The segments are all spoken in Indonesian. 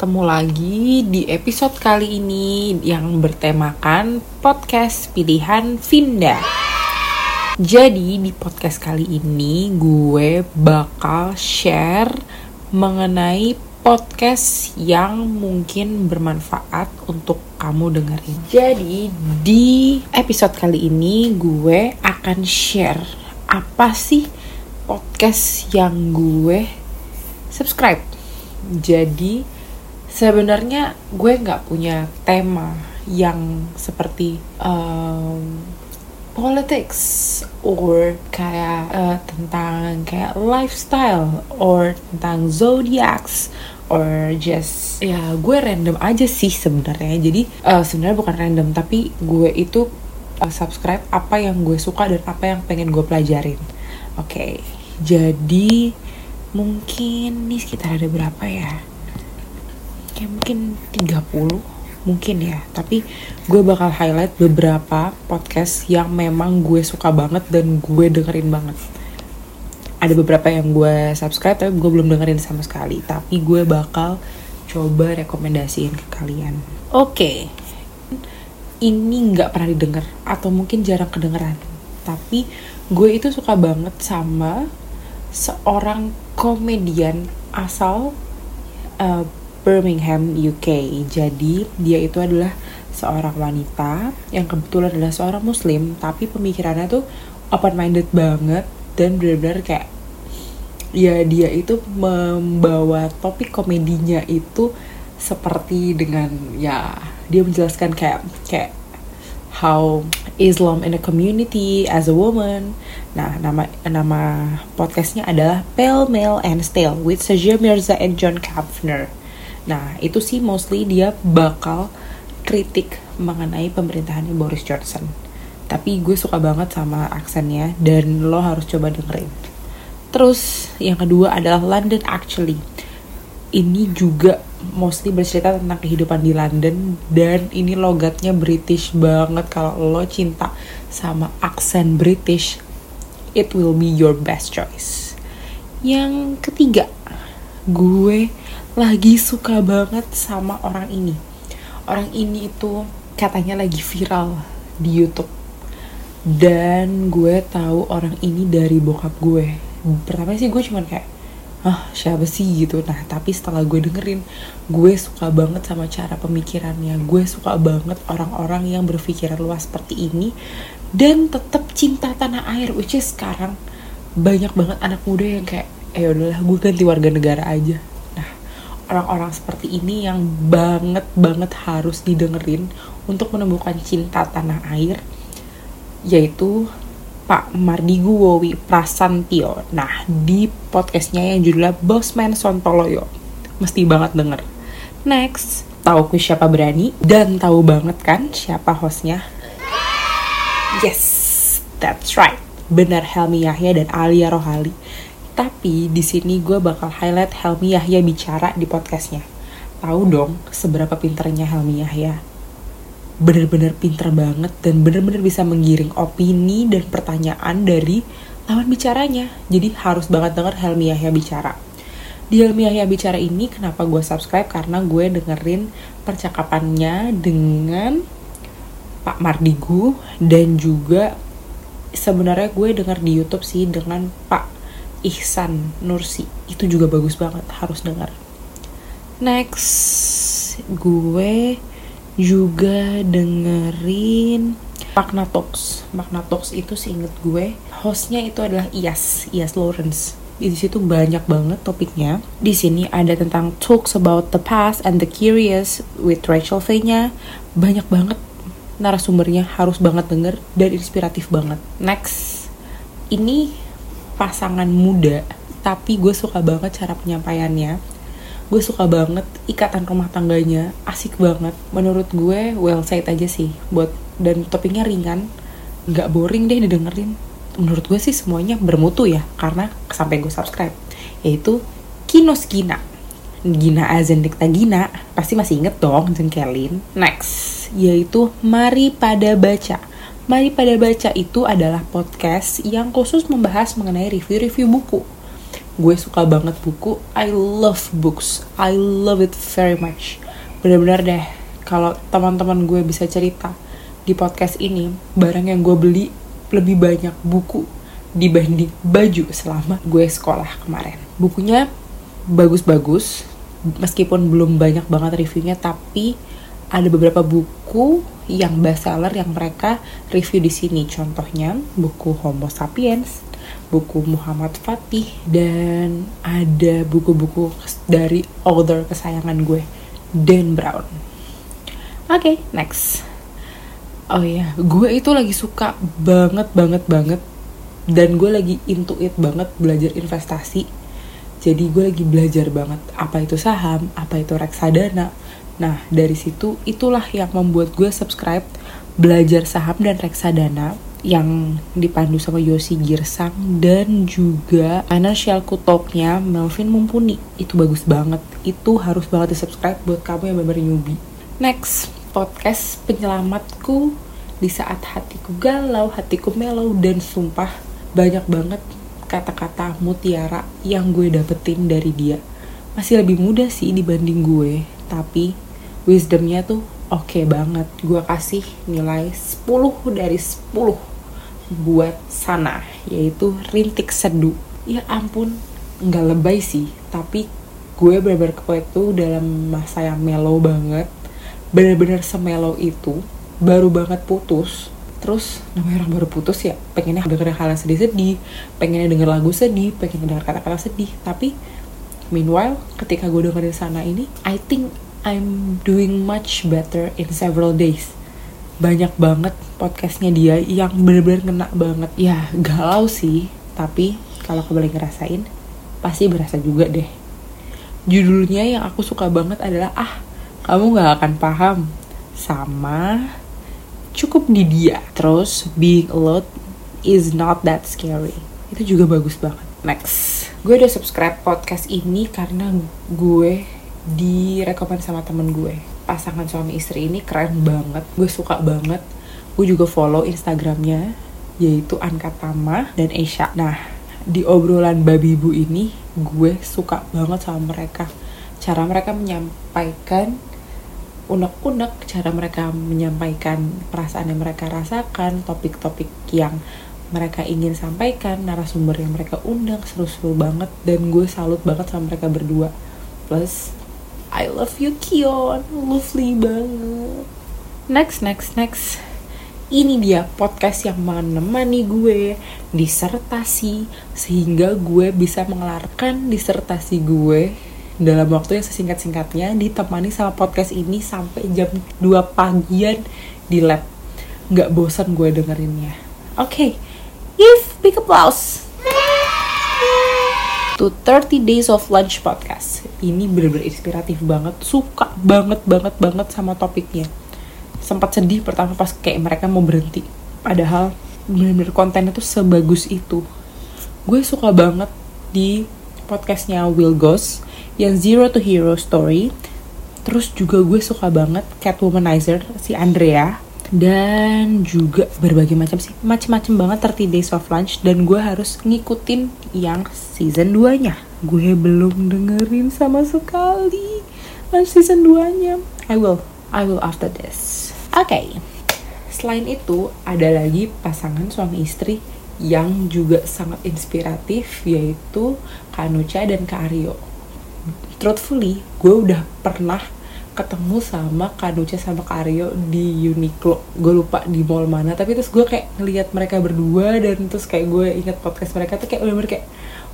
ketemu lagi di episode kali ini yang bertemakan podcast pilihan Vinda. Jadi di podcast kali ini gue bakal share mengenai podcast yang mungkin bermanfaat untuk kamu dengerin. Jadi di episode kali ini gue akan share apa sih podcast yang gue subscribe. Jadi sebenarnya gue nggak punya tema yang seperti um, politics or kayak uh, tentang kayak lifestyle or tentang zodiacs or just ya gue random aja sih sebenarnya. Jadi uh, sebenarnya bukan random tapi gue itu uh, subscribe apa yang gue suka dan apa yang pengen gue pelajarin. Oke okay, jadi mungkin nih sekitar ada berapa ya kayak mungkin 30 mungkin ya. Tapi gue bakal highlight beberapa podcast yang memang gue suka banget dan gue dengerin banget. Ada beberapa yang gue subscribe tapi gue belum dengerin sama sekali. Tapi gue bakal coba rekomendasiin ke kalian. Oke. Okay. ini nggak pernah didengar atau mungkin jarang kedengeran. Tapi gue itu suka banget sama seorang komedian asal uh, Birmingham, UK. Jadi dia itu adalah seorang wanita yang kebetulan adalah seorang muslim tapi pemikirannya tuh open minded banget dan benar-benar kayak ya dia itu membawa topik komedinya itu seperti dengan ya dia menjelaskan kayak kayak how Islam in a community as a woman. Nah, nama nama podcastnya adalah Pale Male and Stale with Sajir Mirza and John Kampfner. Nah, itu sih mostly dia bakal kritik mengenai pemerintahannya Boris Johnson. Tapi gue suka banget sama aksennya dan lo harus coba dengerin. Terus yang kedua adalah London Actually. Ini juga mostly bercerita tentang kehidupan di London dan ini logatnya British banget kalau lo cinta sama aksen British it will be your best choice. Yang ketiga, gue lagi suka banget sama orang ini. Orang ini itu katanya lagi viral di YouTube. Dan gue tahu orang ini dari bokap gue. Pertama sih gue cuman kayak ah siapa sih? gitu. Nah tapi setelah gue dengerin gue suka banget sama cara pemikirannya. Gue suka banget orang-orang yang berpikiran luas seperti ini dan tetap cinta tanah air which is sekarang banyak banget anak muda yang kayak eh udahlah gue ganti warga negara aja orang-orang seperti ini yang banget banget harus didengerin untuk menemukan cinta tanah air yaitu Pak Mardigu Wowi Prasantio. Nah, di podcastnya yang judulnya Bosman Sontoloyo. Mesti banget denger. Next, tahu ku siapa berani dan tahu banget kan siapa hostnya? Yes, that's right. Benar Helmi Yahya dan Alia Rohali tapi di sini gue bakal highlight Helmi Yahya bicara di podcastnya. Tahu dong seberapa pinternya Helmi Yahya. Bener-bener pinter banget dan bener-bener bisa menggiring opini dan pertanyaan dari lawan bicaranya. Jadi harus banget denger Helmi Yahya bicara. Di Helmi Yahya bicara ini kenapa gue subscribe karena gue dengerin percakapannya dengan Pak Mardigu dan juga sebenarnya gue denger di YouTube sih dengan Pak Ihsan Nursi itu juga bagus banget harus dengar next gue juga dengerin Makna Talks Makna Talks itu seinget gue hostnya itu adalah Iyas Iyas Lawrence di situ banyak banget topiknya. Di sini ada tentang talks about the past and the curious with Rachel V-nya. Banyak banget narasumbernya harus banget denger dan inspiratif banget. Next, ini pasangan muda tapi gue suka banget cara penyampaiannya. Gue suka banget ikatan rumah tangganya asik banget. Menurut gue well said aja sih. Buat dan topiknya ringan. Nggak boring deh didengerin. Menurut gue sih semuanya bermutu ya karena sampai gue subscribe. Yaitu Kinos Gina. Gina Azendikta Gina pasti masih inget dong jengkelin next yaitu Mari Pada Baca Mari pada baca itu adalah podcast yang khusus membahas mengenai review-review buku. gue suka banget buku. I love books. I love it very much. Bener-bener deh kalau teman-teman gue bisa cerita di podcast ini barang yang gue beli lebih banyak buku dibanding baju selama gue sekolah kemarin. Bukunya bagus-bagus meskipun belum banyak banget reviewnya tapi ada beberapa buku yang bestseller yang mereka review di sini contohnya buku Homo Sapiens buku Muhammad Fatih dan ada buku-buku dari author kesayangan gue Dan Brown. Oke, okay, next. Oh ya, gue itu lagi suka banget banget banget dan gue lagi into it banget belajar investasi. Jadi gue lagi belajar banget apa itu saham, apa itu reksadana. Nah, dari situ itulah yang membuat gue subscribe belajar saham dan reksadana yang dipandu sama Yosi Girsang dan juga Financial Kutoknya Melvin Mumpuni. Itu bagus banget. Itu harus banget di subscribe buat kamu yang benar newbie. Next podcast penyelamatku. Di saat hatiku galau hatiku mellow dan sumpah banyak banget kata-kata mutiara yang gue dapetin dari dia. Masih lebih muda sih dibanding gue tapi wisdomnya tuh oke okay banget. Gue kasih nilai 10 dari 10 buat sana yaitu rintik seduh ya ampun nggak lebay sih tapi gue bener-bener itu dalam masa yang mellow banget. Bener-bener semelo itu baru banget putus. Terus namanya orang baru putus ya pengennya denger hal yang sedih-sedih pengennya denger lagu sedih pengen denger kata-kata sedih. Tapi meanwhile ketika gue dengerin sana ini I think I'm doing much better in several days. Banyak banget podcastnya dia yang bener-bener kena banget. Ya galau sih tapi kalau kembali ngerasain pasti berasa juga deh. Judulnya yang aku suka banget adalah ah kamu gak akan paham. Sama cukup di dia. Terus being alone is not that scary. Itu juga bagus banget. Next. Gue udah subscribe podcast ini karena gue direkomend sama temen gue. Pasangan suami istri ini keren banget gue suka banget. Gue juga follow instagramnya yaitu Anka Tama dan Esha nah di obrolan babi ibu ini gue suka banget sama mereka. Cara mereka menyampaikan unek-unek cara mereka menyampaikan perasaan yang mereka rasakan topik-topik yang mereka ingin sampaikan narasumber yang mereka undang seru-seru banget. Dan gue salut banget sama mereka berdua. Plus I love you Kion. Lovely banget. Next next next. Ini dia podcast yang menemani gue disertasi sehingga gue bisa mengelarkan disertasi gue dalam waktu yang sesingkat-singkatnya ditemani sama podcast ini sampai jam 2 pagian di lab. Nggak bosan gue dengerinnya. Oke okay. give big applause to 30 Days of Lunch Podcast. Ini bener-bener inspiratif banget, suka banget banget banget sama topiknya. Sempat sedih pertama pas kayak mereka mau berhenti. Padahal bener-bener kontennya tuh sebagus itu. Gue suka banget di podcastnya Will Goss yang Zero to Hero Story. Terus juga gue suka banget Catwomanizer si Andrea dan juga berbagai macam sih. Macam-macam banget 30 days of lunch. Dan gue harus ngikutin yang season 2 nya gue belum dengerin sama sekali lunch season 2 nya I will I will after this. Oke. Okay. selain itu ada lagi pasangan suami istri yang juga sangat inspiratif yaitu Kanucha dan Kak truthfully gue udah pernah ketemu sama Kanuca sama Karyo di Uniqlo. Gue lupa di mall mana tapi terus gue kayak ngeliat mereka berdua dan terus kayak gue inget podcast mereka tuh kayak bener-bener kayak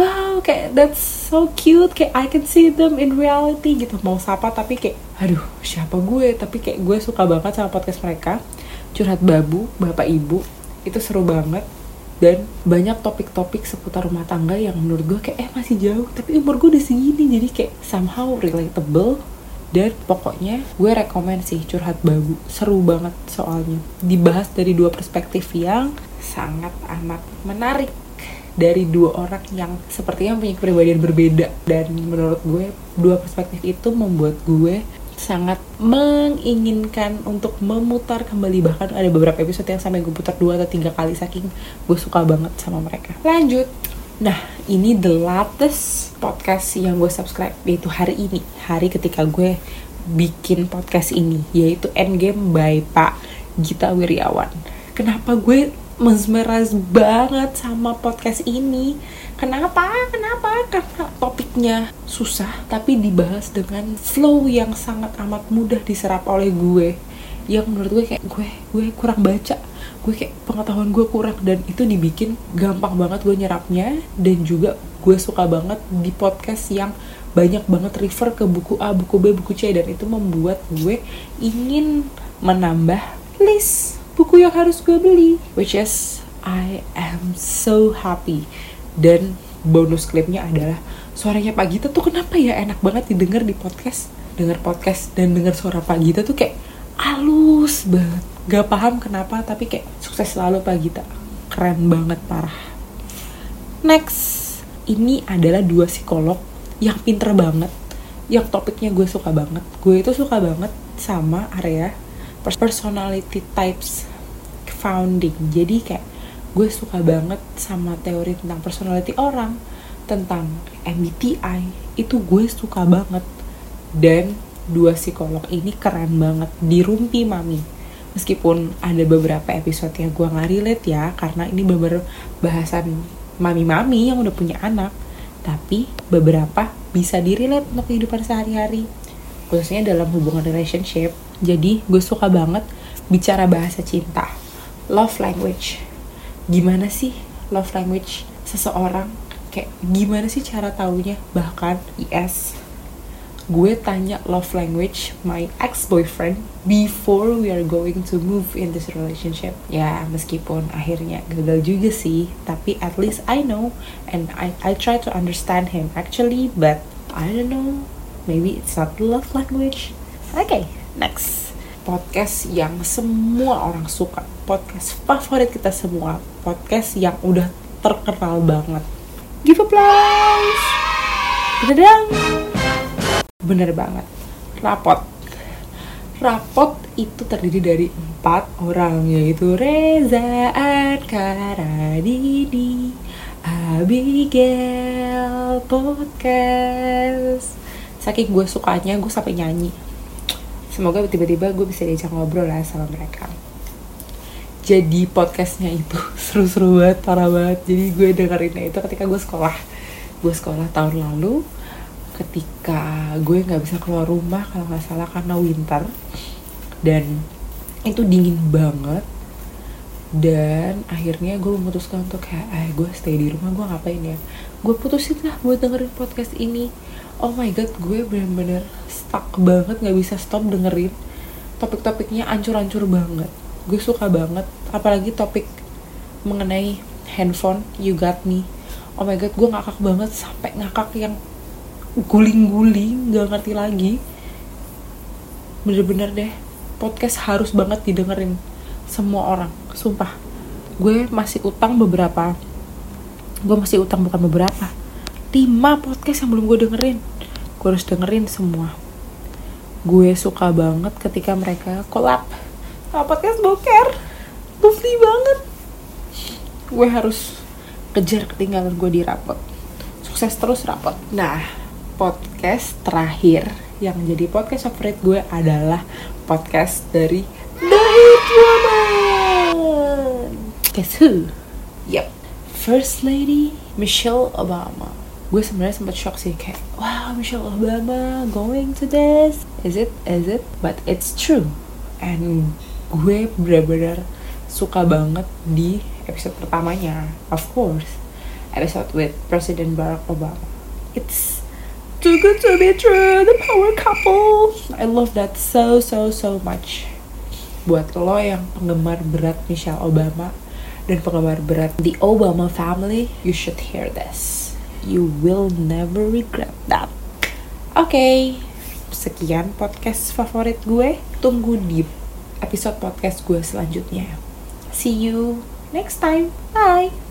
wow kayak that's so cute kayak I can see them in reality gitu. Mau sapa tapi kayak aduh siapa gue? Tapi kayak gue suka banget sama podcast mereka. Curhat babu bapak ibu itu seru banget. Dan banyak topik-topik seputar rumah tangga yang menurut gue kayak eh masih jauh tapi umur gue udah segini jadi kayak somehow relatable dan pokoknya gue rekomend sih curhat babu. Seru banget soalnya. Dibahas dari dua perspektif yang sangat amat menarik. Dari dua orang yang sepertinya punya kepribadian berbeda. Dan menurut gue dua perspektif itu membuat gue sangat menginginkan untuk memutar kembali. Bahkan ada beberapa episode yang sampai gue putar dua atau tiga kali saking gue suka banget sama mereka. Lanjut Nah, ini the latest podcast yang gue subscribe yaitu hari ini, hari ketika gue bikin podcast ini yaitu Endgame by Pak Gita Wiryawan. Kenapa gue mesmerize banget sama podcast ini? Kenapa? Kenapa? Karena topiknya susah tapi dibahas dengan flow yang sangat amat mudah diserap oleh gue. Yang menurut gue kayak gue gue kurang baca. Gue kayak pengetahuan gue kurang dan itu dibikin gampang banget gue nyerapnya dan juga gue suka banget di podcast yang banyak banget refer ke buku A, buku B, buku C dan itu membuat gue ingin menambah list buku yang harus gue beli which is I am so happy. Dan bonus klipnya adalah suaranya Pak Gita tuh kenapa ya enak banget didengar di podcast? Dengar podcast dan dengar suara Pak Gita tuh kayak halus banget gak paham kenapa tapi kayak sukses selalu Pak Gita. Keren banget parah. Next ini adalah dua psikolog yang pinter banget yang topiknya gue suka banget. Gue itu suka banget sama area personality types founding. Jadi kayak gue suka banget sama teori tentang personality orang tentang MBTI itu gue suka banget. Dan dua psikolog ini keren banget. Di Rumpi Mami. Meskipun ada beberapa episode yang gue nggak relate ya karena ini beber bahasan mami-mami yang udah punya anak. Tapi beberapa bisa direlate untuk kehidupan sehari-hari. Khususnya dalam hubungan relationship. Jadi gue suka banget bicara bahasa cinta. Love language. Gimana sih love language seseorang? Kayak gimana sih cara taunya? Bahkan yes gue tanya love language my ex-boyfriend before we are going to move in this relationship. Ya, meskipun akhirnya gagal juga sih, tapi at least I know and I I try to understand him actually, but I don't know, maybe it's not love language. Okay, next podcast yang semua orang suka, podcast favorit kita semua, podcast yang udah terkenal banget. Give applause. Dadang bener banget. Rapot. Rapot itu terdiri dari empat orang yaitu Reza Ankara Didi Abigail podcast. Saking gue sukanya gue sampai nyanyi. Semoga tiba-tiba gue bisa diajak ngobrol lah sama mereka. Jadi podcastnya itu seru-seru banget parah banget. Jadi gue dengerinnya itu ketika gue sekolah. Gue sekolah tahun lalu ketika gue nggak bisa keluar rumah kalau nggak salah karena winter dan itu dingin banget dan akhirnya gue memutuskan untuk kayak eh gue stay di rumah gue ngapain ya? Gue putusin lah buat dengerin podcast ini. Oh my god gue bener-bener stuck banget nggak bisa stop dengerin topik-topiknya ancur-ancur banget. Gue suka banget apalagi topik mengenai handphone you got me. Oh my god gue ngakak banget sampai ngakak yang guling-guling gak ngerti lagi. Bener-bener deh podcast harus banget didengerin semua orang sumpah. Gue masih utang beberapa gue masih utang bukan beberapa lima podcast yang belum gue dengerin. Gue harus dengerin semua. Gue suka banget ketika mereka collab. Sama podcast boker lovely banget. Gue harus kejar ketinggalan gue di rapot. Sukses terus rapot. Nah podcast terakhir yang jadi podcast favorit gue adalah podcast dari The Hit Woman. Guess who? Yep, First Lady Michelle Obama. Gue sebenarnya sempat shock sih kayak, wow Michelle Obama going to this. Is it? Is it? But it's true. And gue bener-bener suka banget di episode pertamanya, of course, episode with President Barack Obama. It's Too good to be true, the power couple. I love that so so so much. Buat lo yang penggemar berat Michelle Obama dan penggemar berat The Obama Family, you should hear this. You will never regret that. Oke, okay, sekian podcast favorit gue. Tunggu di episode podcast gue selanjutnya. See you next time. Bye.